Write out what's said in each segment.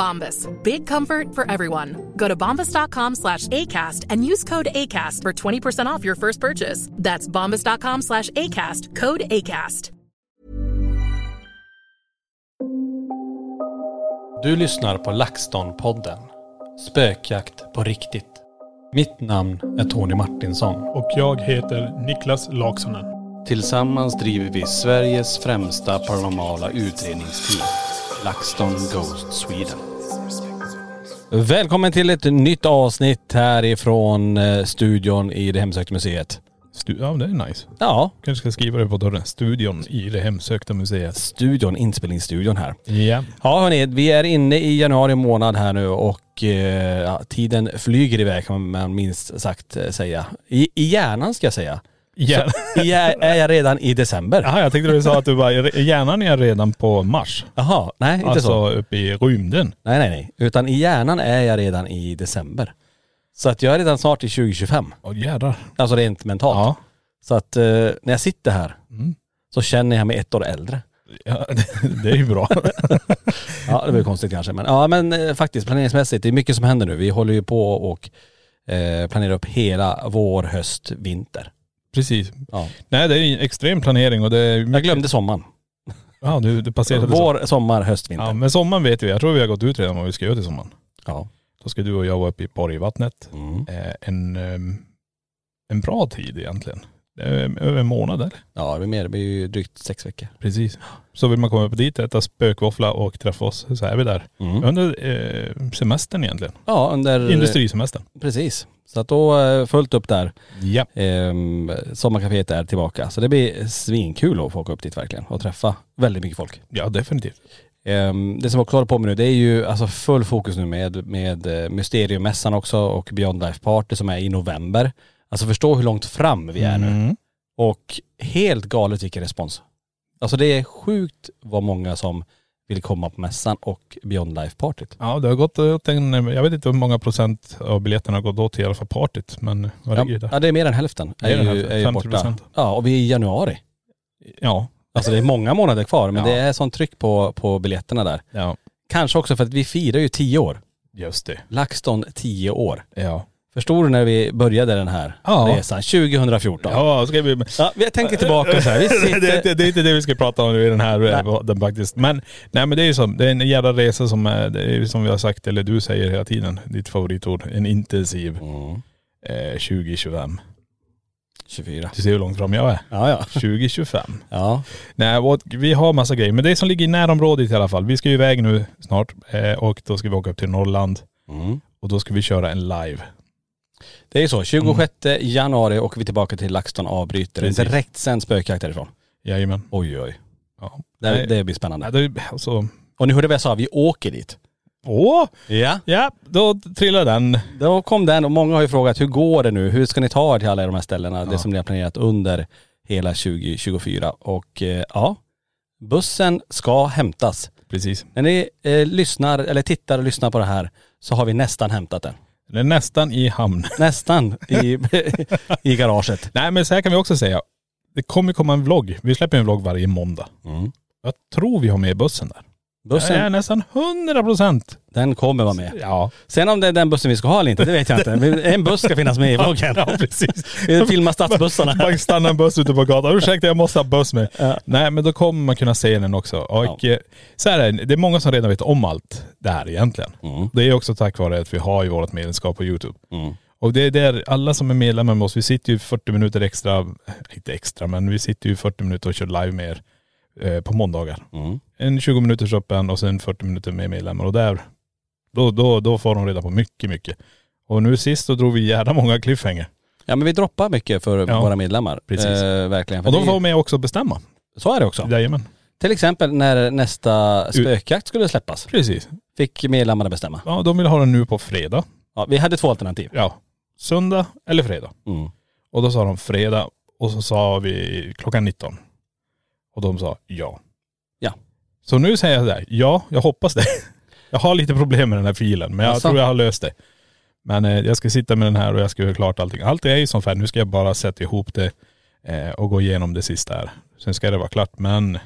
Bombas. Big comfort for everyone. Go to bombas.com slash ACAST and use code ACAST for 20% off your first purchase. That's bombas.com slash ACAST. Code ACAST. Du lyssnar på LaxTon-podden. Spökjakt på riktigt. Mitt namn är Tony Martinsson. Och jag heter Niklas Laksonen. Tillsammans driver vi Sveriges främsta paranormala utredningsteam. LaxTon Ghost Sweden. Välkommen till ett nytt avsnitt härifrån eh, studion i det hemsökta museet. Stu- ja, det är nice. Ja, Kanske ska skriva det på dörren. Studion i det hemsökta museet. studion, inspelningsstudion här. Ja. Ja hörni, vi är inne i januari månad här nu och eh, ja, tiden flyger iväg kan man minst sagt eh, säga. I, I hjärnan ska jag säga. I, hjär- är jag redan i december? Jaha, jag tänkte du sa att du var, hjärnan är redan på Mars. Jaha, nej inte Alltså så. uppe i rymden. Nej nej nej. Utan i hjärnan är jag redan i december. Så att jag är redan snart i 2025. Åh jädrar. Alltså rent mentalt. Ja. Så att eh, när jag sitter här Mm. så känner jag mig ett år äldre. ja det, det är ju bra. Ja det blir konstigt kanske men ja men eh, faktiskt planeringsmässigt, det är mycket som händer nu. Vi håller ju på och eh, planerar upp hela vår, höst, vinter. Precis. Ja. Nej det är en extrem planering och det är Jag glömde sommaren. Ja du, du passerade. Vår, sommar, höst, vinter. Ja men sommaren vet vi. Jag tror vi har gått ut redan vad vi ska göra till sommaren. Ja. Då ska du och jag vara uppe i Borgvattnet. Mm. Eh, en, ehm, en bra tid egentligen. Är Över en månad eller? Ja det blir mer, det blir ju drygt sex veckor. Precis. Så vill man komma upp dit, äta spökvåffla och träffa oss så är vi där. Mm. Under eh, semestern egentligen. Ja under.. Industrisemestern. Precis. Så att då eh, fullt upp där. Ja. Ehm, sommarcaféet är tillbaka. Så det blir svinkul att få åka upp dit verkligen och träffa väldigt mycket folk. Ja definitivt. Ehm, det som också håller på med nu det är ju alltså full fokus nu med, med eh, Mysteriummässan också och Beyond Life Party som är i november. Alltså förstå hur långt fram vi är nu. Mm. Och helt galet vilken respons. Alltså det är sjukt vad många som vill komma på mässan och Beyond Life Partyt. Ja det har gått åt en, jag vet inte hur många procent av biljetterna har gått åt till i alla fall partyt. Men vad Ja, ligger det ja det är mer än hälften. Än är ju, hälften, är ju 50%. borta. Ja och vi är i januari. Ja. Alltså det är många månader kvar men Ja. det är sånt tryck på, på biljetterna där. Ja. Kanske också för att vi firar ju tio år. Just det. LaxTon 10 år. Ja. Förstår du när vi började den här Ja. resan? 2014. Ja, ska vi... Ja, jag tänker tillbaka så här. Vi det, sitter... det, det är inte det vi ska prata om nu i den här eh, den faktiskt. Men, nej men det är ju så, det är en jävla resa som är, det som vi har sagt, eller du säger hela tiden, ditt favoritord, en intensiv Mm. eh, 2025. 24. Du ser hur långt fram jag är. Ja, ja. 2025. Ja. Nej, vi har massa grejer. Men det som ligger i närområdet i alla fall. Vi ska ju iväg nu snart eh, och då ska vi åka upp till Norrland Mm. och då ska vi köra en live. Det är så, 26 januari åker vi tillbaka till LaxTon avbryter. En Precis. direkt sänd spökjakt därifrån. Jajamän. Oj oj. Ja. Det, det blir spännande. nej, det, alltså, Och ni hörde vad jag sa, vi åker dit. åh! Ja. Ja, då trillar den. Då kom den och många har ju frågat hur går det nu? Hur ska ni ta er till alla de här ställena? Det som ni har planerat under hela 2024. Och eh, ja, bussen ska hämtas. Precis. När ni eh, lyssnar eller tittar och lyssnar på det här så har vi nästan hämtat den. Är nästan i hamn. Nästan i, i garaget. Nej men så här kan vi också säga. Det kommer komma en vlogg. Vi släpper en vlogg varje måndag. Mm. Jag tror vi har med bussen där. Bussen, Jag är nästan 100 procent. den kommer vara med. Ja. Sen om det är den bussen vi ska ha eller inte, det vet jag inte. Men En buss ska finnas med i vloggen. Ja, precis. Vi filmar stadsbussarna. Man stannar en buss ute på gatan. Ursäkta jag måste ha buss med. Nej men då kommer man kunna se den också. Och eh, så här är det, det är många som redan vet om allt det här egentligen. Det är också tack vare att vi har ju vårt medlemskap på YouTube. Och det är där alla som är medlemmar med oss, vi sitter ju 40 minuter extra, inte extra men vi sitter ju 40 minuter och kör live med er eh, på måndagar. En 20 minuters öppen och sen 40 minuter med medlemmar och där, då, då, då får de reda på mycket, mycket. Och nu sist så drog vi jävla många cliffhanger. Ja men vi droppar mycket för Ja, våra medlemmar. precis. Eh, verkligen. För Och de får med också bestämma. Så är det också. Jajamän. Till exempel när nästa spökjakt skulle släppas. Precis. Fick medlemmarna bestämma. Ja, de vill ha den nu på fredag. Ja, vi hade två alternativ. Ja. Söndag eller fredag. Mm. Och då sa de fredag och så sa vi klockan 19. Och de sa ja. Ja. Så nu säger jag sådär, ja, jag hoppas det. Jag har lite problem med den här filen, men jag Jaså? tror jag har löst det. Men eh, jag ska sitta med den här och jag ska göra klart allting. Allt är ju som färdigt. Nu ska jag bara sätta ihop det eh, och gå igenom det sista här. Sen ska det vara klart, men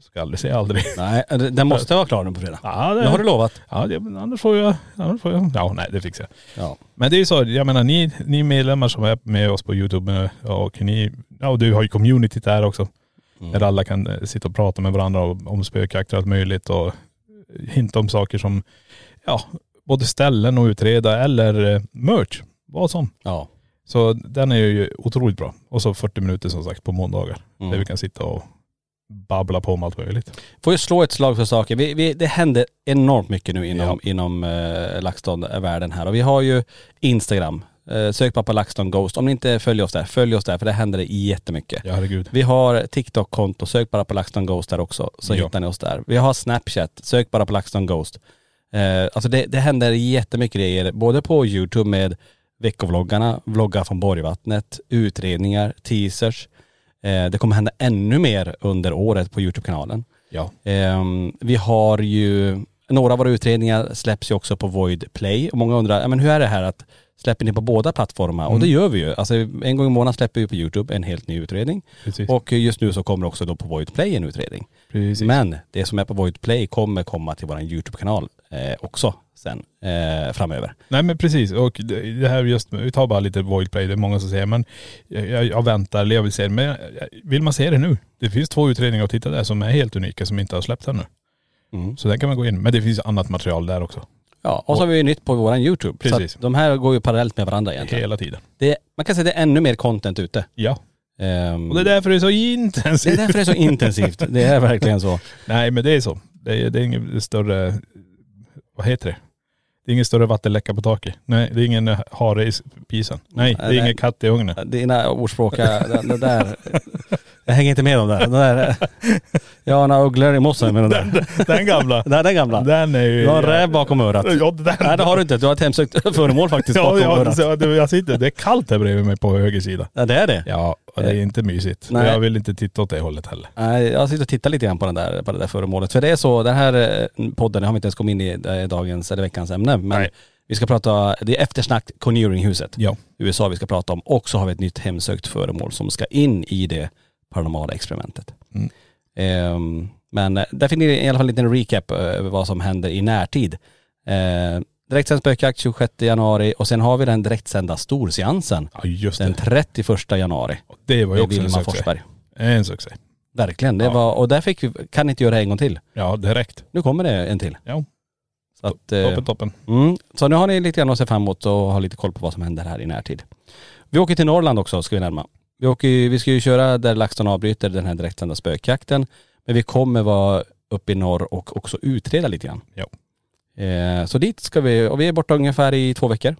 ska aldrig säga aldrig. Nej, den måste vara klar nu på fredag. Ja, Det har du lovat. Ja, det, annars får jag, annars får jag, ja nej det fixar jag. Ja. Men det är ju så, jag menar ni, ni medlemmar som är med oss på YouTube eh, och ni, ja och du har ju communityt där också. Där alla kan eh, sitta och prata med varandra om, om spökjakter och allt möjligt och hinta om saker som, ja, både ställen och utreda eller eh, merch. Vad som. Ja. Så den är ju otroligt bra. Och så 40 minuter som sagt på måndagar. Mm. Där vi kan sitta och babbla på om allt möjligt. Får ju slå ett slag för saker. Vi, vi, det händer enormt mycket nu inom, Ja. inom eh, LaxTon-världen här. Och vi har ju Instagram. Eh, sök bara på LaxTon Ghost. Om ni inte följer oss där, följ oss där för det händer jättemycket. Ja herregud. Vi har TikTok-konto, sök bara på LaxTon Ghost där också så Ja. hittar ni oss där. Vi har Snapchat, sök bara på LaxTon Ghost. Eh, alltså det, det händer jättemycket grejer, både på YouTube med veckovloggarna, vloggar från Borgvattnet, utredningar, teasers. Eh, det kommer hända ännu mer under året på YouTube-kanalen. Ja. Ehm, vi har ju, några av våra utredningar släpps ju också på Void Play. Och många undrar, men hur är det här att släpper ni på båda plattformar? Och det gör vi ju. Alltså en gång i månaden släpper vi på YouTube en helt ny utredning. Precis. Och just nu så kommer också då på Void Play en utredning. Precis. Men det som är på Void Play kommer komma till vår YouTube-kanal eh, också sen eh, framöver. Nej men precis och det här just, vi tar bara lite voidplay, det är många som säger men jag, jag, väntar eller jag vill se det. Men vill man se det nu? Det finns två utredningar att titta där som är helt unika som inte har släppt ännu. Mm. Så där kan man gå in. Men det finns annat material där också. Ja, och så har vi ju nytt på våran YouTube. Precis. Så att de här går ju parallellt med varandra egentligen. Hela tiden. Det, man kan säga att det är ännu mer content ute. Ja. Ehm, Och det är därför det är så det intensivt. är därför det är så intensivt. Det är verkligen så. Nej men det är så. Det är, det är inget större, vad heter det? Det är ingen större vattenläcka på taket. Nej, det är ingen hare i spisen. Nej, det är Nej. ingen katt i ugnen. Dina ordspråk, ja, det, där. Jag hänger inte med om det där. Det där jag har några ugglor i mossen med den där. Den gamla. Den där gamla. Den är ju... Du har en räv bakom örat. Ja, den. Nej det har du inte. Du har ett hemsökt föremål faktiskt bakom ja, örat. så, det- jag sitter, det är kallt här bredvid mig på höger sida. Ja det är det. Ja, och det är inte mysigt. Nej. Jag vill inte titta åt det hållet heller. Nej, jag sitter och tittar lite grann på, den där, på det där föremålet. För det är så, den här eh, podden, har vi inte ens kommit in i eh, dagens eller veckans ämne. Men Nej. vi ska prata, det är eftersnack Conjuring-huset. Ja. USA vi ska prata om. Och så har vi ett nytt hemsökt föremål som ska in i det paranormala experimentet. Mm. Ehm, men eh, där finner ni i alla fall en liten recap eh, över vad som händer i närtid. Eh, direktsänd spökjakt 26 januari och sen har vi den direktsända storseansen Ja just den det. 31 januari. Det var ju också en Vilma succé. Forsberg. En succé. Verkligen. Det Ja. var, och där fick vi, kan inte göra en gång till. Ja direkt. Nu kommer det en till. Ja. Så, att, eh, Toppen toppen. mm, så nu har ni lite grann att se fram emot och ha lite koll på vad som händer här i närtid. Vi åker till Norrland också ska vi närma. Vi, åker, ju- vi ska ju köra där LaxTon avbryter den här direktsända spökjakten. Men vi kommer vara uppe i norr och också utreda lite grann. Ja. Eh, så dit ska vi, och vi är borta ungefär i två veckor.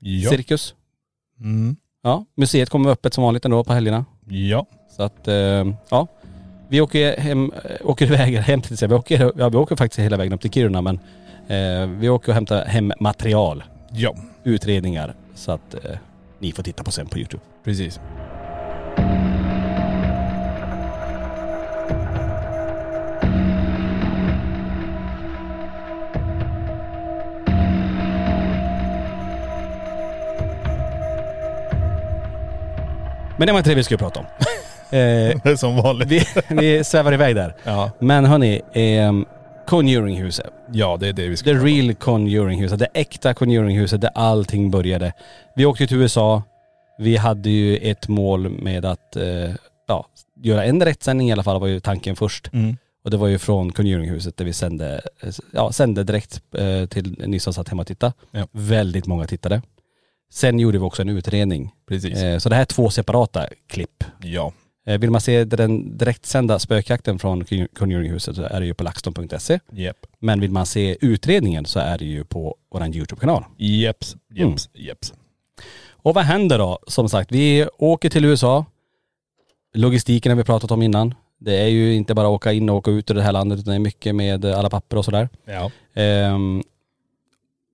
Ja. Cirkus. Mm. Ja, museet kommer vara öppet som vanligt ändå på helgerna. Ja. Så att, eh, ja. Vi åker hem, eh, åker iväg hem till vi åker, ja, vi åker faktiskt hela vägen upp till Kiruna men eh, vi åker och hämtar hem material, Ja. utredningar så att eh, ni får titta på sen på YouTube. Precis. Men det var inte det vi skulle prata om. eh, Som vanligt. vi, vi svävar iväg där. Ja. Men hörni, ehm, Conjuringhuset. Ja det är det vi ska The prata om. real Conjuringhuset. Det äkta Conjuringhuset där allting började. Vi åkte till USA. Vi hade ju ett mål med att eh, ja, göra en rättsändning i alla fall var ju tanken först. Mm. Och det var ju från Conjuringhuset där vi sände, eh, ja, sände direkt eh, till ni som satt hemma och tittade. Ja. Väldigt många tittade. Sen gjorde vi också en utredning. Precis. Eh, så det här är två separata klipp. Ja. Eh, vill man se den direktsända spökjakten från Conjuringhuset så är det ju på laxton.se. Japp. Men vill man se utredningen så är det ju på vår YouTube-kanal. Jeps. Mm. Jeps. Jeps. Och vad händer då? Som sagt, vi åker till USA. Logistiken har vi pratat om innan. Det är ju inte bara åka in och åka ut ur det här landet utan det är mycket med alla papper och sådär. Ja. Ehm,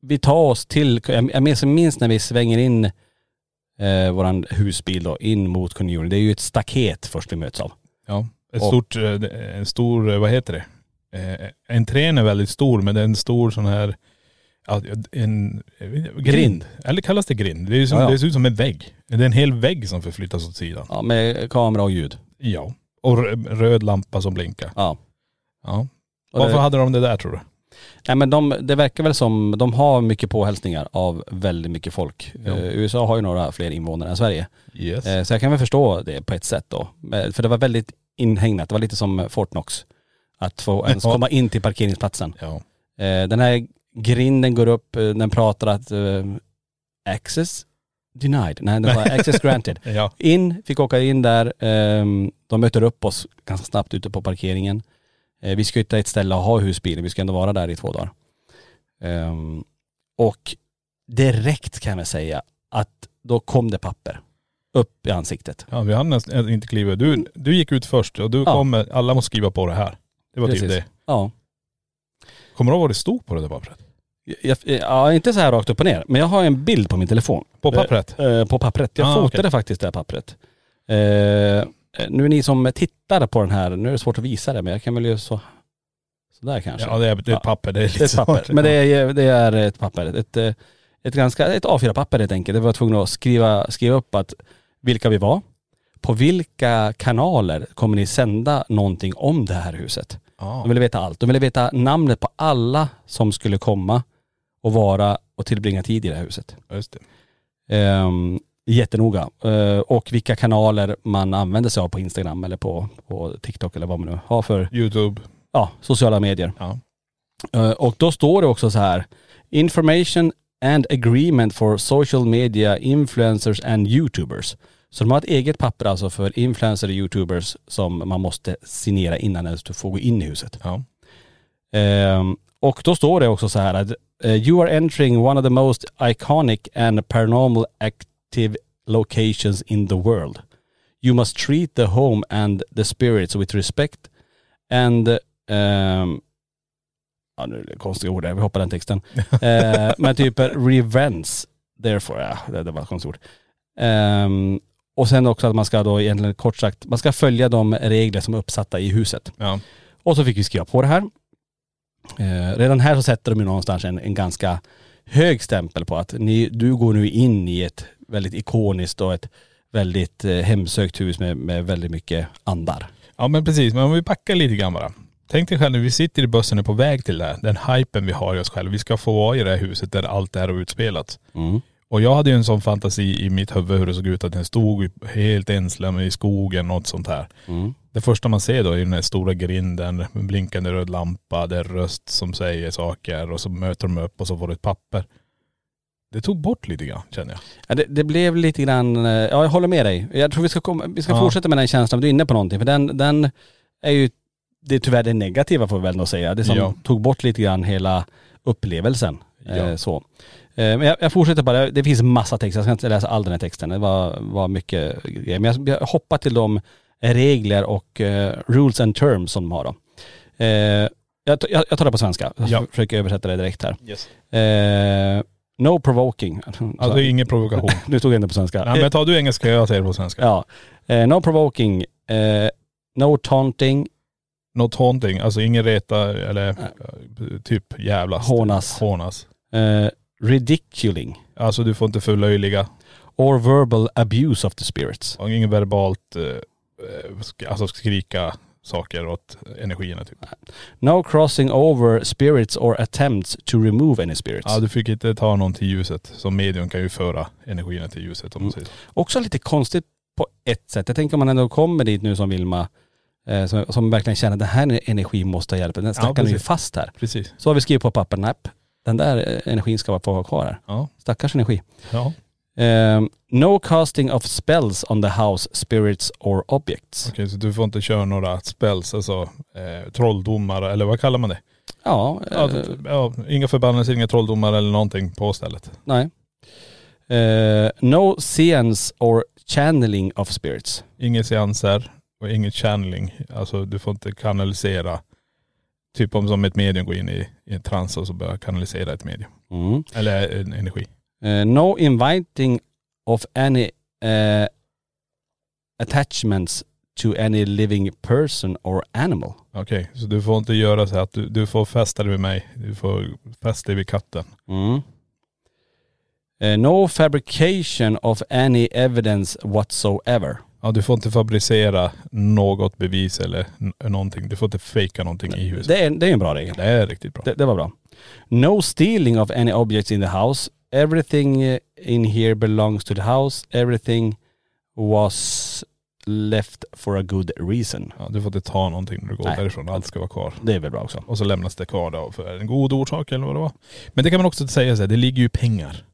vi tar oss till, jag jag minns, när vi svänger in eh, våran husbil då, in mot Conjuring. Det är ju ett staket först vi möts av. Ja. Ett Och- stort, eh, en stor, eh, vad heter det? Eh, entrén är väldigt stor men det är en stor sån här, en inte, Grind. Eller kallas det grind? Det, som, Ja, ja. det ser ut som en vägg. Det är en hel vägg som förflyttas åt sidan. Ja, med kamera och ljud. Ja. Och rö- röd lampa som blinkar. Ja. Ja. Varför det, hade de det där tror du? Nej men de, det verkar väl som, de har mycket påhälsningar av väldigt mycket folk. Ja. Eh, USA har ju några fler invånare än Sverige. Yes. Eh, Så jag kan väl förstå det på ett sätt då. Men- För det var väldigt inhägnat. Det var lite som Fort Knox. Att få ens komma in till parkeringsplatsen. Ja. Eh, Den här grinden går upp, eh, den pratar att eh, access denied. Nej, det var access granted. Ja. In, fick åka in där. ehm, De möter upp oss ganska snabbt ute på parkeringen. Eh, Vi ska hitta ett ställe att ha husbilen. Vi ska ändå vara där i två dagar. Ehm, Och direkt kan jag säga att då kom det papper upp i ansiktet. Ja vi hann nästan inte kliva. Du, du gick ut först och du Ja. kom med, alla måste skriva på det här. Det var typ Precis. det. Ja. Kommer du ihåg vad det stod på det där pappret? Jag, ja, inte så här rakt upp och ner. Men jag har en bild på min telefon. På pappret? Eh, på pappret. Jag Ah, fotade okej. faktiskt det här pappret. Eh, nu är ni som tittar på den här, nu är det svårt att visa det men jag kan väl göra så, sådär kanske. Ja det är, det är Ja. ett papper. Det är, lite det är ett papper. svårt. Men det är, det är ett papper. Ett, eh, ett ganska, ett A4-papper helt enkelt. Jag var tvungen att skriva, skriva upp att vilka vi var. På vilka kanaler kommer ni sända någonting om det här huset? Ja. De ville veta allt. De ville veta namnet på alla som skulle komma och vara och tillbringa tid i det här huset. Just det. Ehm, jättenoga. Eh, och vilka kanaler man använder sig av på Instagram eller på, på TikTok eller vad man nu har för Youtube. ja, sociala medier. Ja. Eh, och då står det också så här. Information and agreement for social media influencers and youtubers. Så de har ett eget papper alltså för influencers och youtubers som man måste signera innan du får gå in i huset. Ja. Ehm, och då står det också så här att eh, you are entering one of the most iconic and paranormal active locations in the world. You must treat the home and the spirits with respect and ehm, ja nu är det konstiga ord där, vi hoppar den texten. Eh, men typ revenge therefore, ja det, det var ett konstigt ord. Ehm, och sen också att man ska då egentligen kort sagt, man ska följa de regler som är uppsatta i huset. Ja. Och så fick vi skriva på det här. Eh, redan här så sätter de ju någonstans en, en ganska hög stämpel på att ni, du går nu in i ett väldigt ikoniskt och ett väldigt eh, hemsökt hus med, med väldigt mycket andar. ja men precis, men om vi backar lite grann bara. Tänk dig själv när vi sitter i bussen och är på väg till det här. Den hypen vi har i oss själva. Vi ska få vara i det här huset där allt det här har utspelats. Mm. Och jag hade ju en sån fantasi i mitt huvud hur det såg ut att den stod helt ensam i skogen, något sånt här. Mm. Det första man ser då är den här stora grinden med blinkande röd lampa, det är röst som säger saker och så möter de upp och så får du ett papper. Det tog bort lite grann känner jag. Ja, det, det blev lite grann, eh, ja jag håller med dig. Jag tror vi ska, komma, vi ska Ja. fortsätta med den känslan, du är inne på någonting. För den, den är ju, det är tyvärr det negativa får vi väl ändå säga. Det som Ja. tog bort lite grann hela upplevelsen. Eh, Ja. så. Eh, men jag, jag fortsätter bara, det finns massa text, jag ska inte läsa all den här texten. Det var, var mycket grejer. Men jag, jag hoppar till de regler och eh, rules and terms som de har då. Eh, jag, jag, jag tar det på svenska, jag Ja. försöker översätta det direkt här. Yes. No provoking. Alltså ingen provokation. nu tog jag inte på svenska. Nej men tar du engelska, jag säger det på svenska. Ja. Eh, no provoking, eh, no taunting, Något haunting, alltså ingen reta eller eh, typ jävlas. Hånas. Hånas. eh, ridiculing Alltså du får inte förlöjliga. or verbal abuse of the spirits. Och ingen verbalt, eh, eh, alltså skrika saker åt energierna typ. No crossing over spirits or attempts to remove any spirits. Ja du fick inte ta någon till ljuset. Som medium kan ju föra energierna till ljuset om man säger så. Också lite konstigt på ett sätt. Jag tänker om man ändå kommer dit nu som Vilma, eh, som, som verkligen känner att den här energin måste ha hjälp. Den stackaren är ju precis. fast här. Precis. Så har vi skrivit på papper, nej, den där eh, energin ska få vara kvar här. Ja. Stackars energi. Ja. Ehm, no casting of spells on the house, spirits or objects. Okej så du får inte köra några spells, alltså eh, trolldomar eller vad kallar man det? Ja, Ja, eh, ja, inga förbannelser, inga trolldomar eller någonting på stället. nej. Eh, no seance or channeling of spirits. Inga seanser och inget channeling. Alltså du får inte kanalisera. Typ om som ett medium går in i, i en trans och så börjar kanalisera ett medium. Mm. Eller en energi. Eh, no inviting of any eh, attachments to any living person or animal. Okej, så du får inte göra så här att du, du får fästa dig vid mig. Du får fästa dig vid katten. Mm. Eh, no fabrication of any evidence whatsoever. Ja, du får inte fabricera något bevis eller någonting. Du får inte fejka någonting i huset. Det är, det är en bra regel. Det är riktigt bra. Det, det var bra. No stealing of any objects in the house. Everything in here belongs to the house. Everything was left for a good reason. Ja, du får inte ta någonting när du går Nej. därifrån. Allt ska vara kvar. Det är väl bra också. Och så lämnas det kvar då för en god orsak eller vad det var. Men det kan man också säga så här, det ligger ju pengar.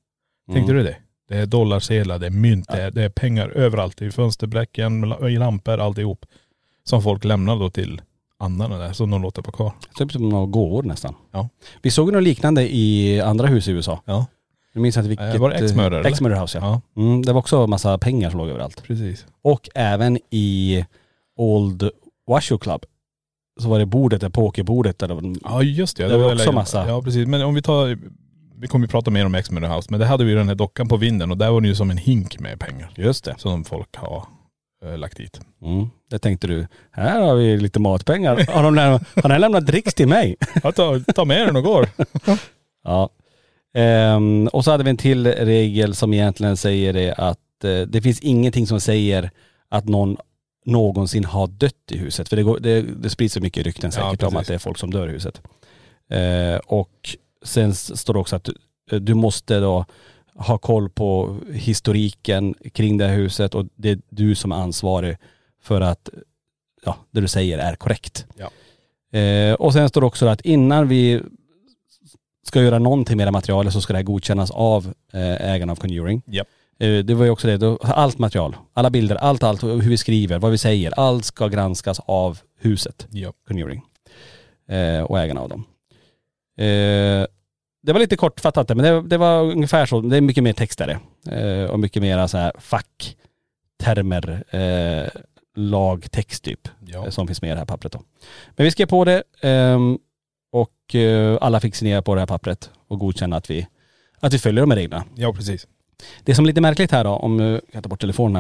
Tänkte Mm. du det? Det är dollarsedlar, det är mynt, det, är, det är pengar överallt. I fönsterbräcken, i lampor, alltihop. Som folk lämnar då till andarna där, som de låter på kvar. Typ som några gåvor nästan. Ja. Vi såg något liknande i andra hus i USA. Ja, Jag minns inte vilket. Eh, var det X-Murder, eller? X-Murder House ja. ja Mm, det var också massa pengar som låg överallt. precis. Och även i Old Washoe Club. Så var det bordet, där pokerbordet där var, Ja just det. Det var väl- också massa. Ja precis. Men om vi tar, vi kommer ju prata mer om X-Men House, men det hade vi ju den här dockan på vinden och där var det ju som en hink med pengar. Just det. Som folk har eh, lagt dit. Mm. Det tänkte du, här har vi lite matpengar. Har de lämnat, har den lämnat dricks till mig? Ja, ta, ta med den och går. Ja. Ehm, och så hade vi en till regel som egentligen säger det att eh, det finns ingenting som säger att någon någonsin har dött i huset. För det, går, det, det sprids så mycket rykten Ja, säkert om precis. att det är folk som dör i huset. Eh, och sen står det också att du, du måste då ha koll på historiken kring det här huset och det är du som är ansvarig för att ja, det du säger är korrekt. Ja. Eh, och sen står det också att innan vi ska göra någonting med det materialet så ska det här godkännas av eh, ägarna av Conjuring. Japp. Eh, det var ju också det, allt material, alla bilder, allt, allt, hur vi skriver, vad vi säger, allt ska granskas av huset Ja. Conjuring. Eh, och ägarna av dem. Det var lite kortfattat men det, det var ungefär så. Det är mycket mer text eh, och mycket mer så här fack, termer, eh, lagtext typ Ja. som finns med i det här pappret då. Men vi skrev på det ehm, och eh, alla fick signera på det här pappret och godkänna att vi, att vi följer de här reglerna. ja, precis. Det som är lite märkligt här då, om eh, jag kan ta bort telefonen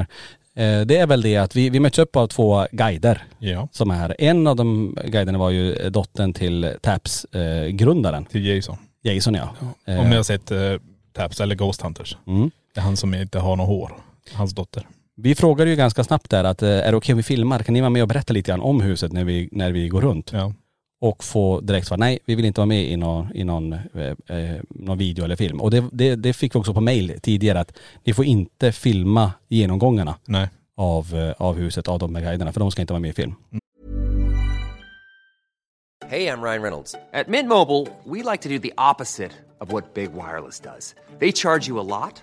här, eh, det är väl det att vi, vi möts upp av två guider Ja. som är här. En av de guiderna var ju dottern till Taps eh, grundaren, Till Jason. Jason ja. Eh, Om ni har sett eh, Taps eller Ghost Hunters. mm. Det är han som inte har något hår. Hans dotter. Vi frågade ju ganska snabbt där att är det okej om vi filmar? Kan ni vara med och berätta lite grann om huset när vi, när vi går runt? Ja. Och få direkt svar, nej vi vill inte vara med i någon, i någon, eh, eh, någon video eller film. Och det, det, det fick vi också på mail tidigare att ni får inte filma genomgångarna Nej. av, eh, av huset, av de här guiderna, för de ska inte vara med i film. Hey, I'm Ryan Reynolds. At Mint Mobile, we like to do the opposite of what Big Wireless does. They charge you a lot,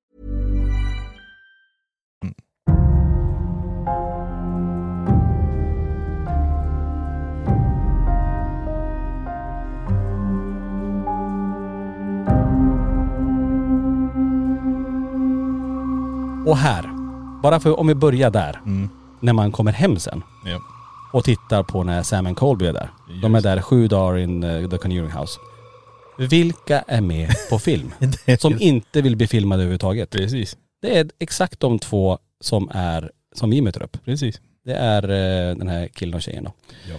Och här, bara för om vi börjar där. Mm. När man kommer hem sen Ja. och tittar på när Sam and Colby är där. De är där sju dagar in uh, the Conjuring House. Vilka är med på film? som inte vill bli filmade överhuvudtaget. Precis. Det är exakt de två som är, som vi möter upp. Precis. Det är eh, den här killen och tjejen då. Ja.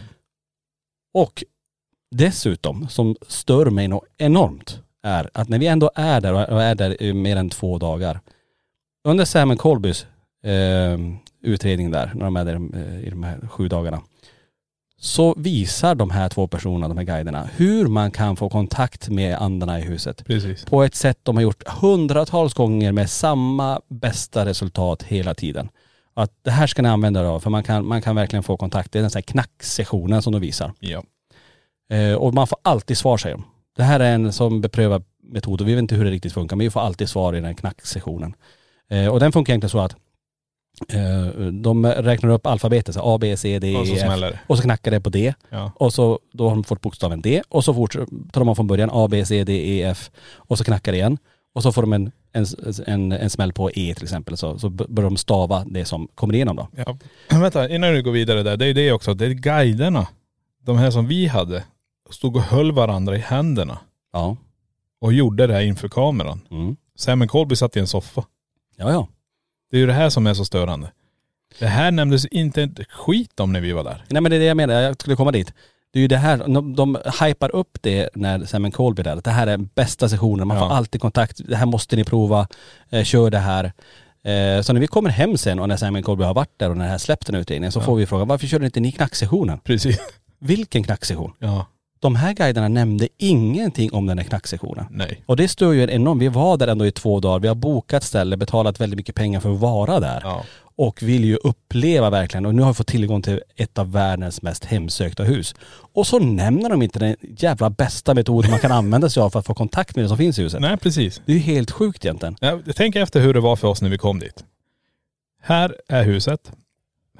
Och dessutom, som stör mig nog enormt, är att när vi ändå är där och är där i mer än två dagar. Under Sam Colbys eh, utredning där, när de är där eh, i de här sju dagarna. Så visar de här två personerna, de här guiderna, hur man kan få kontakt med andarna i huset. Precis. På ett sätt de har gjort hundratals gånger med samma bästa resultat hela tiden. Att det här ska ni använda er av för man kan, man kan verkligen få kontakt. Det är den här knacksessionen som de visar. Ja. Eh, och man får alltid svar säger de. Det här är en som beprövad metod och vi vet inte hur det riktigt funkar men vi får alltid svar i den här knacksessionen. Eh, och den funkar egentligen så att eh, de räknar upp alfabetet, så A, B, C, D, Och så E, F. smäller det. Och så knackar det på D. Ja. Och så då har de fått bokstaven D och så fortsätter tar de från början A, B, C, D, E, F och så knackar det igen. Och så får de en, en, en, en smäll på E till exempel så, så börjar de stava det som kommer igenom då. Ja. Vänta, innan du går vidare där. Det är det också. Det är guiderna. De här som vi hade. Stod och höll varandra i händerna. Ja. Och gjorde det här inför kameran. Mm. Sam Colby satt i en soffa. Ja ja. Det är ju det här som är så störande. Det här nämndes inte ett skit om när vi var där. Nej men det är det jag menar, jag skulle komma dit. Det är ju det här, de, de hypar upp det när Sam Colby är där. Det här är bästa sessionen, man Ja. får alltid kontakt. Det här måste ni prova, eh, kör det här. Eh, så när vi kommer hem sen och när Sam Colby har varit där och när det här släppt den utredningen så får vi frågan varför körde inte ni knacksessionen? Precis. Vilken knacksession? Ja. De här guiderna nämnde ingenting om den här knacksessionen. Nej. Och det stör ju en enorm, vi var där ändå i två dagar, vi har bokat ställe, betalat väldigt mycket pengar för att vara där. Ja. Och vill ju uppleva verkligen, och nu har vi fått tillgång till ett av världens mest hemsökta hus. Och så nämner de inte den jävla bästa metoden man kan använda sig av för att få kontakt med det som finns i huset. Nej precis. Det är ju helt sjukt egentligen. Ja, tänk efter hur det var för oss när vi kom dit. Här är huset.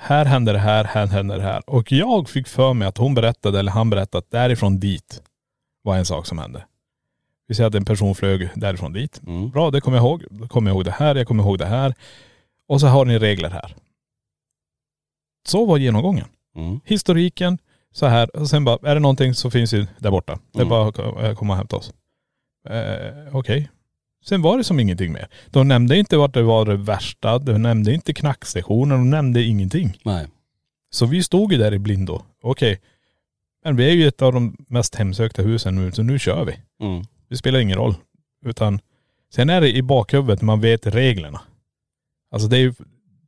Här händer det här, här händer det här. Och jag fick för mig att hon berättade, eller han berättade, att därifrån dit var en sak som hände. Vi säger att en person flög därifrån dit. Mm. Bra, det kommer jag ihåg. Då kommer jag ihåg det här, jag kommer ihåg det här. Och så har ni regler här. Så var genomgången. Mm. Historiken, så här. Och sen bara, är det någonting så finns ju där borta. Det är Mm. bara att komma och hämta oss. Eh, Okej. Sen var det som ingenting mer. De nämnde inte vart det var det värsta. De nämnde inte knackstationen. De nämnde ingenting. Nej. Så vi stod ju där i blindo. Okej. Men vi är ju ett av de mest hemsökta husen nu, så nu kör vi. Mm. Det spelar ingen roll. Utan sen är det i bakhuvudet, man vet reglerna. Alltså det är ju,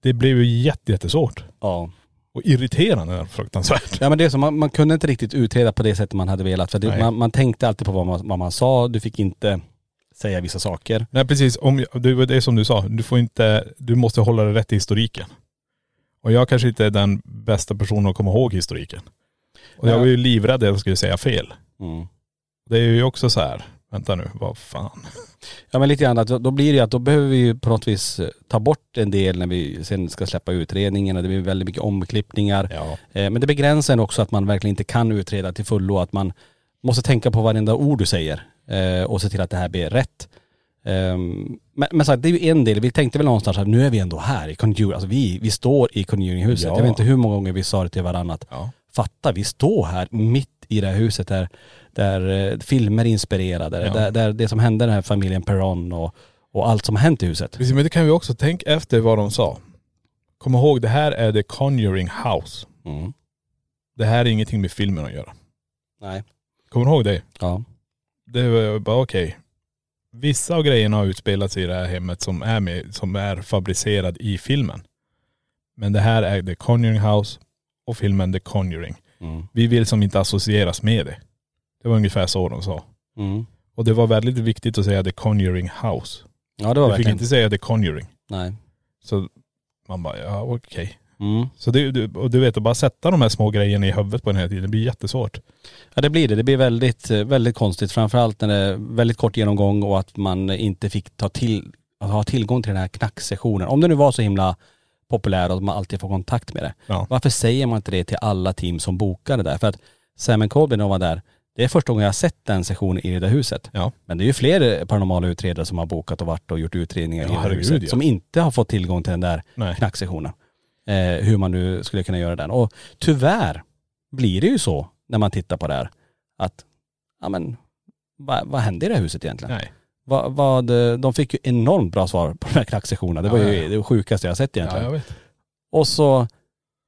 det blev ju jätte, jättesvårt. Ja. Och irriterande fruktansvärt. Ja men det är så, man, man kunde inte riktigt utreda på det sättet man hade velat. För det, Nej. man, man tänkte alltid på vad man, vad man sa, du fick inte säga vissa saker. Nej precis, om, jag- det det som du sa, du får inte, du måste hålla det rätt i historiken. Och jag kanske inte är den bästa personen att komma ihåg historiken. Och jag Ja. var ju livrädd att jag skulle säga fel. Mm. Det är ju också så här, vänta nu, vad fan. Ja men lite grann att då blir det att då behöver vi ju på något vis eh, ta bort en del när vi sen ska släppa utredningen och det blir väldigt mycket omklippningar. Ja. Eh, Men det begränsar också att man verkligen inte kan utreda till fullo. Att man måste tänka på varenda ord du säger och se till att det här blir rätt. Ehm, Men, men så att det är ju en del. Vi tänkte väl någonstans att nu är vi ändå här i Conjuring. Alltså vi, vi står i Conjuring-huset. Ja. Jag vet inte hur många gånger vi sa det till varandra. Ja. Fatta, vi står här mitt i det här huset där, där eh, filmer är inspirerade. Ja. Där, där det som hände den här familjen Perron och, och allt som har hänt i huset. Precis, men det kan vi också, tänk efter vad de sa. Kom ihåg, det här är The Conjuring House. Mm. Det här är ingenting med filmen att göra. Nej. Kommer du ihåg det? Ja. Det var bara okej. Vissa av grejerna har utspelats i det här hemmet som är med, som är fabricerad i filmen. Men det här är The Conjuring House och filmen The Conjuring. Mm. Vi vill som inte associeras med det. Det var ungefär så de sa. Mm. Och det var väldigt viktigt att säga The Conjuring House. Ja det var Du fick verkligen. inte säga The Conjuring. Nej. Så man bara, ja okej. Mm. Så det, du, och du vet, att bara sätta de här små grejerna i huvudet på den här tiden, det blir jättesvårt. Ja det blir det. Det blir väldigt, eh, väldigt konstigt. Framförallt när det är väldigt kort genomgång och att man inte fick ta till, att ha tillgång till den här knacksessionen. Om det nu var så himla populär och att man alltid får kontakt med det. Ja. Varför säger man inte det till alla team som bokade där? För att Sam Colby när var där, Det är första gången jag har sett den sessionen i det där huset. Ja. Men det är ju fler paranormala utredare som har bokat och varit och gjort utredningar Ja, i det huset. Som inte har fått tillgång till den där Nej. knacksessionen. Eh, hur man nu skulle kunna göra den. Och tyvärr blir det ju så när man tittar på det här. Att, ja men, vad, vad hände i det här huset egentligen? Nej. Vad, vad, de fick ju enormt bra svar på den här knacksessionen. Det var Ja, ju ja, ja. det sjukaste jag sett Ja, egentligen. jag vet. Och så,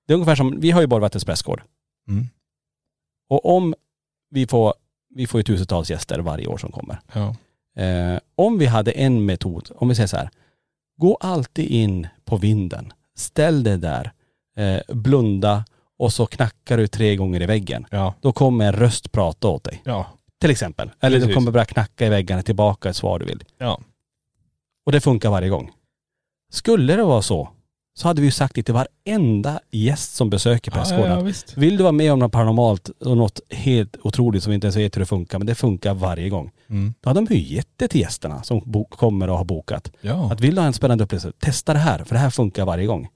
det är ungefär som, vi har ju Borgvattens prästgård. Mm. Och om vi får, vi får ju tusentals gäster varje år som kommer. Ja. Eh, om vi hade en metod, om vi säger så här, gå alltid in på vinden, ställ dig där, eh, blunda och så knackar du tre gånger i väggen. Ja. Då kommer en röst prata åt dig. Ja. Till exempel. Eller du Precis. kommer börja knacka i väggarna tillbaka ett svar du vill. Ja. Och det funkar varje gång. Skulle det vara så, så hade vi ju sagt det till varenda gäst som besöker Ja, prästgården. ja, visst. Vill du vara med om något paranormalt och något helt otroligt som vi inte ens vet hur det funkar, men det funkar varje gång. Mm. Då hade de ju gett det till gästerna som kommer och har bokat. Ja. Att vill du ha en spännande upplevelse, testa det här, för det här funkar varje gång.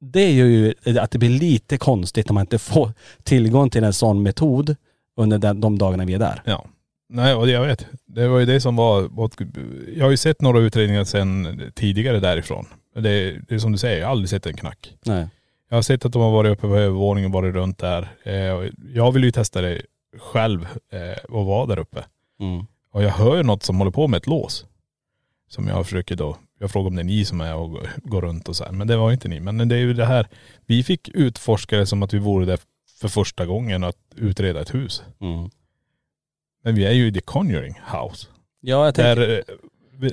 Det gör ju att det blir lite konstigt om man inte får tillgång till en sån metod under den, de dagarna vi är där. Ja. Nej, och jag vet. Det var ju det som var, jag har ju sett några utredningar sen tidigare därifrån. Det, det är som du säger, jag har aldrig sett en knack. Nej. Jag har sett att de har varit uppe på övervåningen och varit runt där. Eh, Jag vill ju testa det själv eh, och vara där uppe. Mm. Och jag hör något som håller på med ett lås. Som jag försöker då, jag frågar om det är ni som är och går- går runt och så här. Men det var inte ni. Men det är ju det här, vi fick utforska det som att vi vore där för första gången att utreda ett hus. Mm. Men vi är ju i The Conjuring House. Ja, jag tänker, Där eh,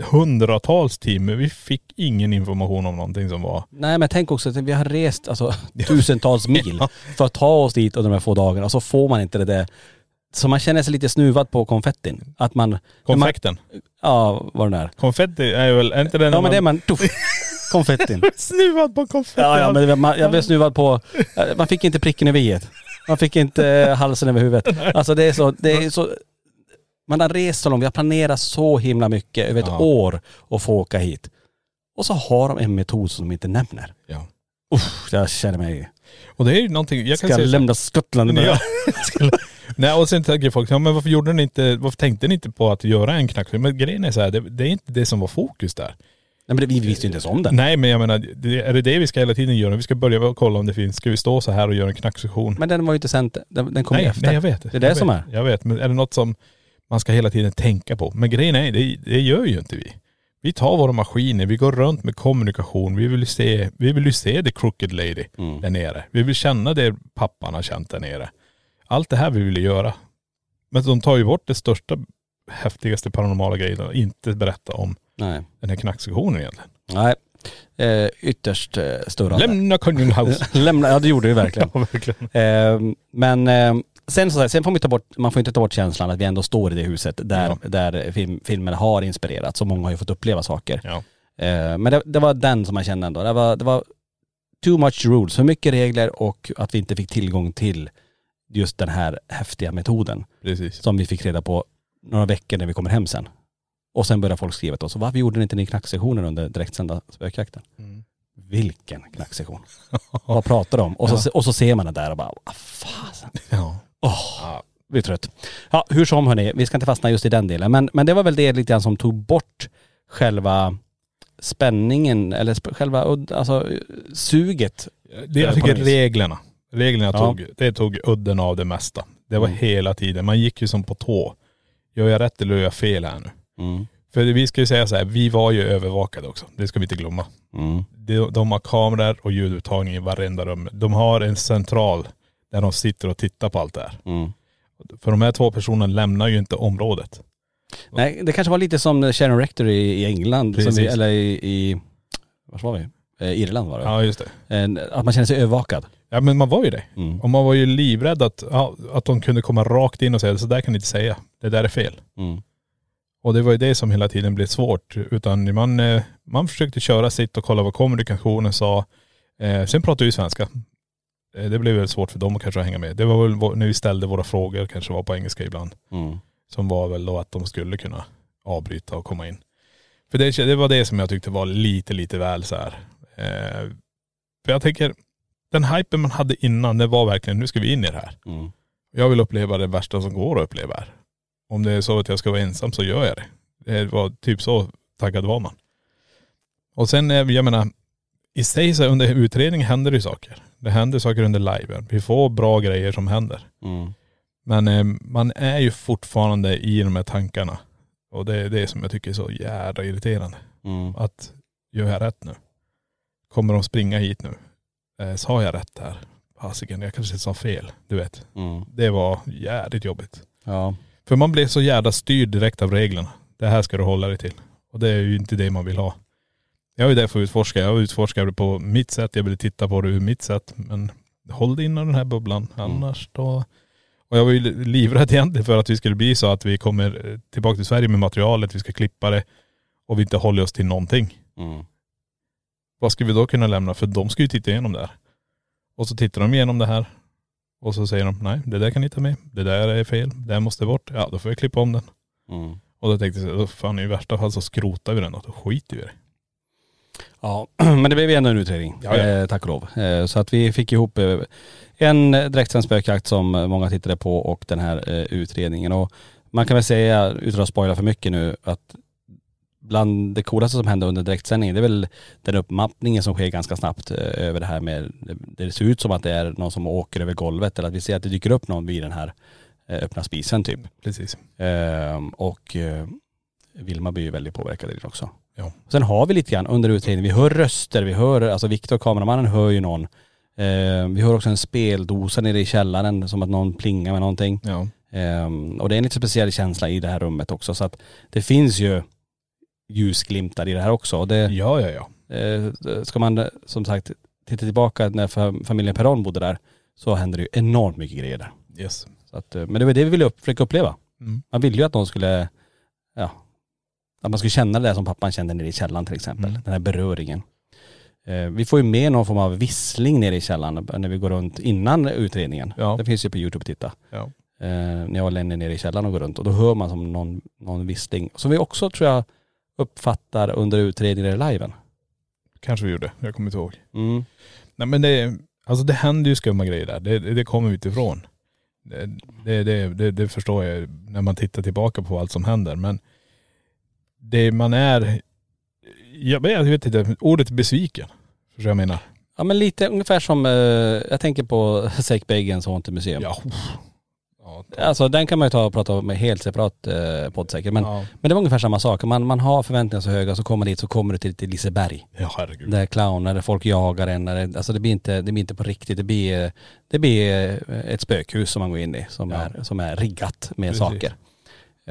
hundratals timmar, vi fick ingen information om någonting som var.. nej men tänk också att vi har rest alltså, tusentals mil för att ta oss dit under de här få dagarna och så får man inte det där. Så man känner sig lite snuvad på konfettin. Att man, Konfekten. ja vad det är. Konfetti är väl, är inte den Ja men det är man, tuff, konfettin. Snuvad på konfetti. Ja, ja men man, jag blev snuvad på, man fick inte pricken över i Man fick inte eh, halsen över huvudet. Alltså det är så, det är så, man har rest så långt, vi har planerat så himla mycket över ett Ja. år att få åka hit. Och så har de en metod som de inte nämner. Ja. Uff, jag känner mig, Och det är ju någonting, jag kan ska säga jag så här- lämna Skottland med Ja. det? Nej och sen tänker folk, ja men varför gjorde ni inte, varför tänkte ni inte på att göra en knack? Men grejen är så här, det, det är inte det som var fokus där. Nej men det, vi visste ju inte ens om den. Nej men jag menar, det, är det det vi ska hela tiden göra? Vi ska börja med att kolla om det finns, ska vi stå så här och göra en knacksession? Men den var ju inte sänd, den, den kom ju nej, efter. nej jag vet. Det är det jag som vet, är. Jag vet, men är det något som man ska hela tiden tänka på? Men grejen är, det, det gör ju inte vi. Vi tar våra maskiner, vi går runt med kommunikation, vi vill se, vi vill ju se the crooked lady Mm. där nere. Vi vill känna det pappan har känt där nere. Allt det här vill vi göra. Men de tar ju bort det största, häftigaste paranormala grejen och inte berätta om Nej. den här knacksektionen egentligen. Nej. Eh, ytterst eh, störande. Lämna Conjuring House. Lämna, ja det gjorde vi verkligen. ja, verkligen. Eh, men eh, sen, så, sen får man, ta bort, man får inte ta bort känslan att vi ändå står i det huset där, Ja. där film, filmen har inspirerats. Så många har ju fått uppleva saker. Ja. Eh, men det, det var den som man kände ändå. Det var, det var too much rules, för mycket regler och att vi inte fick tillgång till just den här häftiga metoden Precis. som vi fick reda på några veckor när vi kommer hem sen. Och sen började folk skriva till oss, varför gjorde ni inte ni knacksessionen under direktsända spökjakten? Mm. Vilken knacksession? Vad pratar de om? Och så, och så ser man det där och bara, vad fasen. Ja. Åh, blir trött. Ja, hur som hörni, vi ska inte fastna just i den delen. Men, men det var väl det lite grann som tog bort själva spänningen, eller sp- själva alltså, suget. Det, jag tycker reglerna, reglerna Ja. tog, det tog udden av det mesta. Det var Mm. hela tiden, man gick ju som på tå. Gör jag rätt eller gör jag fel här nu? Mm. För vi ska ju säga så här, vi var ju övervakade också. Det ska vi inte glömma. Mm. De, de har kameror och ljudupptagning i varenda rum. De har en central där de sitter och tittar på allt det här. Mm. För de här två personerna lämnar ju inte området. Nej, det kanske var lite som Sharon Rector i, i England, som vi, eller i, i var var vi? Eh, Irland var det. Ja just det. En- Att man känner sig övervakad. Ja men man var ju det. Mm. Och man var ju livrädd att, ja, att de kunde komma rakt in och säga så där kan ni inte säga. Det där är fel. Mm. Och det var ju det som hela tiden blev svårt. Utan man, eh, man försökte köra sitt och kolla vad kommunikationen sa. Eh, sen pratade vi svenska. Eh, det blev väl svårt för dem att kanske hänga med. Det var väl när vi ställde våra frågor, kanske var på engelska ibland. Mm. Som var väl då att de skulle kunna avbryta och komma in. För det, det var det som jag tyckte var lite, lite väl så här. Eh, för jag tänker, den hypen man hade innan, det var verkligen, nu ska vi in i det här. Mm. Jag vill uppleva det värsta som går att uppleva här. Om det är så att jag ska vara ensam så gör jag det. Det var typ så taggad var man. Och sen, eh, jag menar, i sig så under utredningen händer det ju saker. Det händer saker under liven. Vi får bra grejer som händer. Mm. Men eh, man är ju fortfarande i de här tankarna. Och det är det som jag tycker är så jävla irriterande. Mm. Att, gör jag rätt nu? Kommer de springa hit nu? Eh, sa jag rätt här? Fasiken, jag kanske sa fel. Du vet. Mm. Det var jävligt jobbigt. Ja. För man blir så jävla styrd direkt av reglerna. Det här ska du hålla dig till. Och det är ju inte det man vill ha. Jag är där för att utforska. Jag utforskar det på mitt sätt. Jag vill titta på det ur mitt sätt. Men håll dig inom den här bubblan. Annars då.. Och jag var ju livrädd egentligen för att vi skulle bli så att vi kommer eh, tillbaka till Sverige med materialet, vi ska klippa det och vi inte håller oss till någonting. Mm. Vad ska vi då kunna lämna? För de ska ju titta igenom det här. Och så tittar de igenom det här. Och så säger de, nej det där kan ni ta med. Det där är fel. Det här måste bort. Ja då får jag klippa om den. Mm. Och då tänkte jag, fan i värsta fall så skrotar vi den och då skiter vi i det. Ja, men det blev ändå en utredning. Ja, ja. Eh, tack och lov. Eh, så att vi fick ihop eh, en direktsänd spökjakt som eh, många tittade på och den här eh, utredningen. Och man kan väl säga, utan att spoila för mycket nu, att bland det coolaste som hände under direktsändningen, det är väl den uppmappningen som sker ganska snabbt eh, över det här med, det ser ut som att det är någon som åker över golvet eller att vi ser att det dyker upp någon vid den här eh, öppna spisen typ. Precis. Ehm, och eh, Vilma blir ju väldigt påverkad i det också. Ja. Sen har vi lite grann under utredningen, vi hör röster, vi hör, alltså Viktor kameramannen hör ju någon. Ehm, vi hör också en speldosa nere i källaren som att någon plingar med någonting. Ja. Ehm, och det är en lite speciell känsla i det här rummet också så att det finns ju ljusglimtar i det här också. Och det, Ja, ja, ja. eh, ska man eh, som sagt titta tillbaka när fa- familjen Perron bodde där så hände det ju enormt mycket grejer där. Yes. Så att, eh, men det var det vi ville upp, försöka uppleva. Mm. Man ville ju att någon skulle, ja, att man skulle känna det som pappan kände nere i källaren till exempel. Mm. Den här beröringen. Eh, vi får ju med någon form av vissling nere i källaren när vi går runt innan utredningen. Ja. Det finns ju på YouTube att titta. Ja. Eh, när jag och Lenny nere i källaren och går runt och då hör man som någon, någon vissling. Som vi också tror jag uppfattar under utredningen i liven. Kanske vi gjorde. Jag kommer inte ihåg. Mm. Nej men det, alltså det händer ju skumma grejer där. Det, det kommer vi inte ifrån. Det, det, det, det, det förstår jag när man tittar tillbaka på allt som händer. Men det man är, jag vet, jag vet inte, ordet besviken. Förstår jag menar? Ja men lite ungefär som, eh, jag tänker på Sake Bagans Haunted Museum. Ja. Ja, Alltså den kan man ju ta och prata med helt separat eh, podd säkert. Men, ja. men det var ungefär samma sak. Man, man har förväntningar så höga så kommer dit så kommer du till, till Liseberg. ja herregud. Där clowner, folk jagar en. Det- alltså det blir, inte, det blir inte på riktigt. Det blir, det blir eh, ett spökhus som man går in i som, Ja. är, som är riggat med Precis. saker.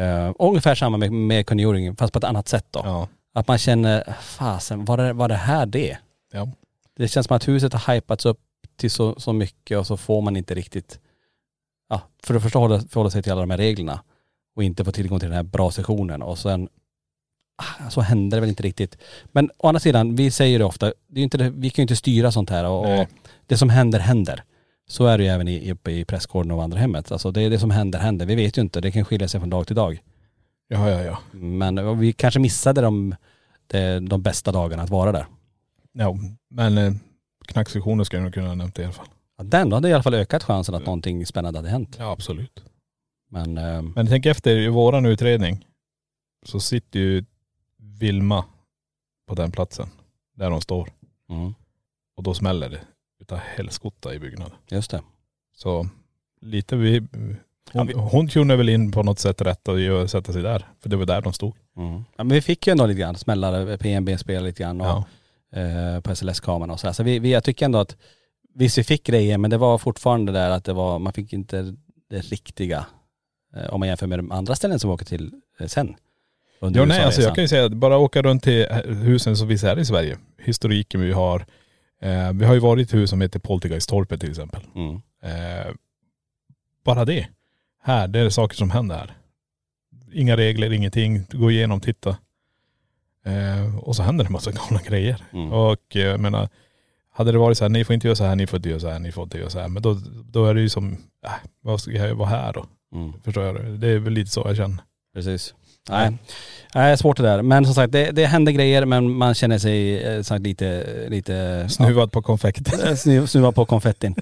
Uh, ungefär samma med, med Conjuring fast på ett annat sätt då. Ja. Att man känner, fasen var det, var det här det? Ja. Det känns som att huset har hypats upp till så, så mycket och så får man inte riktigt, ja, för det första hålla, förhålla sig till alla de här reglerna och inte få tillgång till den här bra sessionen och sen, ah, så händer det väl inte riktigt. Men å andra sidan, vi säger det ofta, det är inte vi kan ju inte styra sånt här och, och det som händer händer. Så är det ju även i, uppe i prästgården och vandrarhemmet. Alltså det är det som händer händer. Vi vet ju inte, det kan skilja sig från dag till dag. Ja, ja, ja. Men vi kanske missade de, de, de bästa dagarna att vara där. ja men eh, knacksektionen skulle jag nog kunna ha nämnt i alla fall. Ja, den hade i alla fall ökat chansen att någonting spännande hade hänt. Ja absolut. Men eh, Men tänk efter, i våran utredning så sitter ju Vilma på den platsen. Där de står. mm, Och då smäller det utav helskotta i byggnaden. just det. Så lite vi, hon, Ja, hon kunde väl in på något sätt rätt och sätta sig där. För det var där de stod. Mm. Ja, men vi fick ju ändå lite grann smällare, PNB-spel lite grann och, Ja. eh, på SLS-kameran och så. här. Så vi, vi, jag tycker ändå att visst vi fick grejer men det var fortfarande där att det var, man fick inte det riktiga eh, om man jämför med de andra ställen som vi åker till eh, sen. Ja nej alltså jag kan ju säga att bara åka runt till husen som finns här i Sverige. Historiken vi har. Eh, vi har ju varit i hus som heter Poltergeistorpet till exempel. Mm. Eh, bara det. Här, det är saker som händer här. Inga regler, ingenting. Gå igenom, titta. Eh, och så händer det en massa galna grejer. Mm. Och eh, jag menar, hade det varit så här, ni får inte göra så här, ni får inte göra så här, ni får inte göra så här. Men då, då är det ju som, äh, vad ska jag vara här då? Mm. Förstår jag? Det är väl lite så jag känner. Precis. Nej. Nej, svårt det där. Men som sagt, det, det händer grejer men man känner sig eh, sagt, lite, lite Snuvad på konfekt. Ja, snu, snuva på konfettin.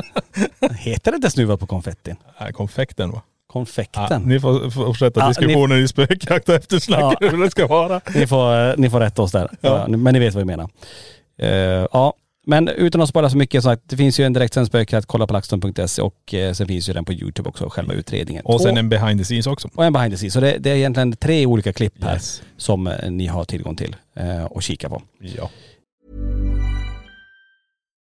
Heter det inte snuva på konfettin? Nej, konfekten va? Ja, Konfekten. ni får fortsätta Ja, diskussionen i spökjakt och eftersnack Ja. hur det ska vara. Ni får, eh, ni får rätta oss där. Ja. Ja. Men ni vet vad vi menar. Eh, ja, men utan att spara så mycket så att det finns ju en direktsänd spökjakt, kolla på laxton.se och eh, sen finns ju den på YouTube också, själva utredningen. Och sen en behind the scenes också. och en behind the scenes. Så det, det är egentligen tre olika klipp här Yes. som eh, ni har tillgång till eh, och kika på. Ja.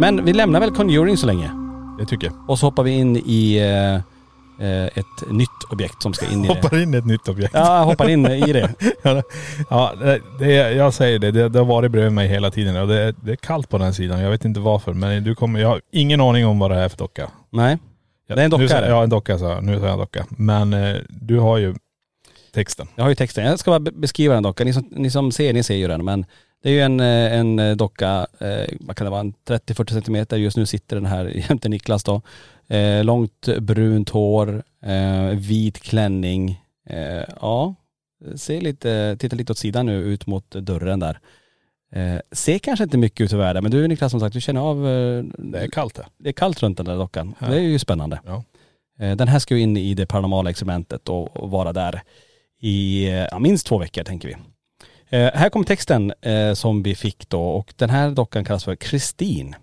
Men vi lämnar väl Conjuring så länge. Det tycker jag. Och så hoppar vi in i eh, eh, ett nytt objekt som ska in i det. Hoppar in i ett nytt objekt. Ja, jag hoppar in i det. ja, det, det, jag säger det, det, det har varit bredvid mig hela tiden och det, det är kallt på den sidan. Jag vet inte varför men du kommer, jag har ingen aning om vad det är för docka. Nej. Ja, Det är en docka, nu, sa-? Ja en docka sa jag. Nu sa jag docka. Men eh, du har ju texten. Jag har ju texten. Jag ska bara be- beskriva den dockan. Ni som, ni som ser, ni ser ju den. Men det är ju en, eh, en eh, docka, eh, vad kan det vara, en 30-40 centimeter. Just nu sitter den här jämte Niklas då. Långt brunt hår, vit klänning. Ja, ser lite, tittar lite åt sidan nu ut mot dörren där. Eh, ser kanske inte mycket ut i världen men du Niklas som sagt, du känner av.. Eh, Det är kallt här. det är kallt runt den där dockan. Ja. Det är ju spännande. Ja. Eh, Den här ska ju in i det paranormala experimentet och och vara där i ja, minst två veckor tänker vi. Eh, här kommer texten eh, som vi fick då och den här dockan kallas för Christine.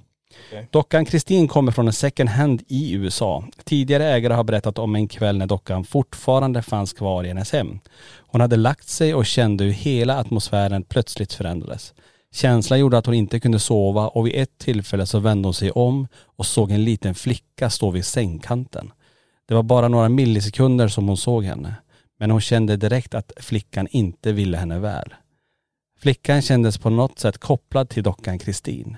Okej. Dockan Christine kommer från en second hand i USA. Tidigare ägare har berättat om en kväll när dockan fortfarande fanns kvar i hennes hem. Hon hade lagt sig och kände hur hela atmosfären plötsligt förändrades. Känslan gjorde att hon inte kunde sova och vid ett tillfälle så vände hon sig om och såg en liten flicka stå vid sängkanten. Det var bara några millisekunder som hon såg henne. Men hon kände direkt att flickan inte ville henne väl. Flickan kändes på något sätt kopplad till dockan Kristin.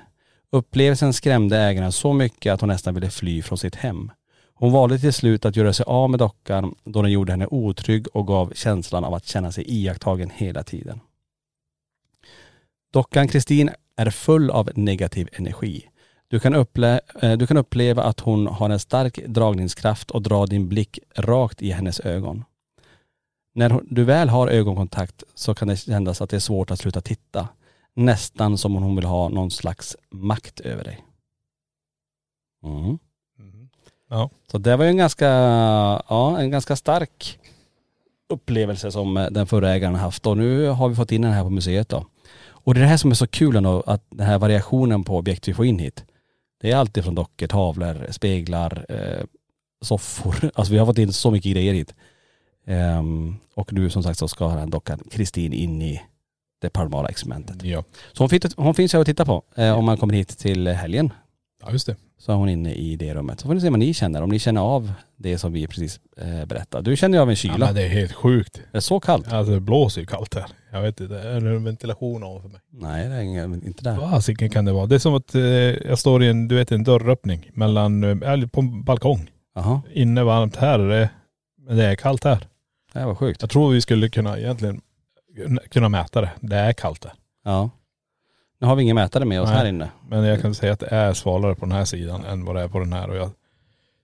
Upplevelsen skrämde ägaren så mycket att hon nästan ville fly från sitt hem. Hon valde till slut att göra sig av med dockan då den gjorde henne otrygg och gav känslan av att känna sig iakttagen hela tiden. Dockan Kristin är full av negativ energi. Du kan, upple- eh, du kan uppleva att hon har en stark dragningskraft och drar din blick rakt i hennes ögon. När du väl har ögonkontakt så kan det kännas att det är svårt att sluta titta. Nästan som om hon vill ha någon slags makt över dig. Mm. Ja. Så det var ju en ganska, ja, en ganska stark upplevelse som eh, den förra ägaren haft och nu har vi fått in den här på museet då. Och det är det här som är så kul ändå, att den här variationen på objekt vi får in hit. Det är alltid från dockor, tavlor, speglar, eh, soffor. Alltså vi har fått in så mycket grejer hit. Ehm, och nu som sagt så ska den dockan Kristin in i det paranormala experimentet. Ja. Så hon, finns, hon finns ju att titta på eh, om man kommer hit till helgen. Ja just det. Så är hon inne i det rummet. Så får ni se vad ni känner, om ni känner av det som vi precis eh, berättade. Du känner ju av en Ja, kyla. men det är helt sjukt. är det så kallt? Alltså det blåser ju kallt här. Jag vet inte, är det ventilation av för mig? Nej det är ingen, inte där. Fasiken kan det vara. Det är som att eh, jag står i en, du vet en dörröppning mellan, eh, eller på en balkong. Jaha, Inne varmt här är det, men det är kallt här. det var sjukt. Jag tror vi skulle kunna egentligen kunna mäta det. Det är kallt där. Ja. Nu har vi ingen mätare med oss Nej. här inne. Men jag kan säga att det är svalare på den här sidan än vad det är på den här och jag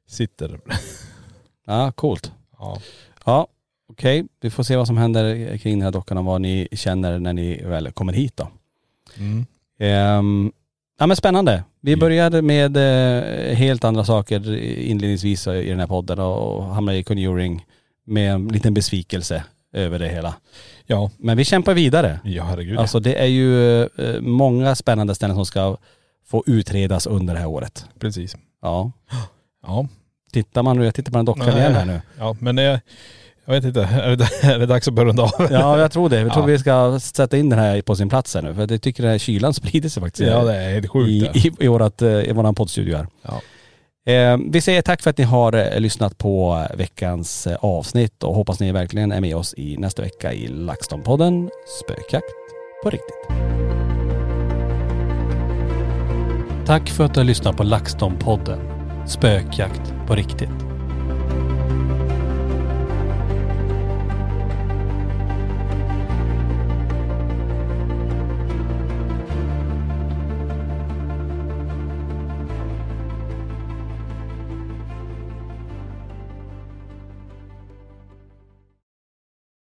sitter. Ja, coolt. Ja. Ja, okej. Vi får se vad som händer kring den här dockan och vad ni känner när ni väl kommer hit då. Mm. Ehm, ja men spännande. Vi Ja. började med eh, helt andra saker inledningsvis i den här podden och hamnade i Conjuring med en liten besvikelse över det hela. Ja, Men vi kämpar vidare. ja herregud. Alltså det är ju eh, många spännande ställen som ska få utredas under det här året. Precis. Ja. Ja. Tittar man nu, jag tittar på den dockan igen här nu. Ja men det, jag vet inte, är det, är det dags att börja runda av? Ja jag tror det. Jag tror Ja. vi ska sätta in den här på sin plats här nu. För jag tycker den här kylan sprider sig faktiskt. Ja det är helt sjukt. i, i, i, vårat, eh, i våran poddstudio här. Ja. Eh, vi säger tack för att ni har eh, lyssnat på veckans eh, avsnitt och hoppas ni verkligen är med oss i nästa vecka i LaxTon-podden Spökjakt på riktigt. Tack för att du har lyssnat på LaxTon-podden Spökjakt på riktigt.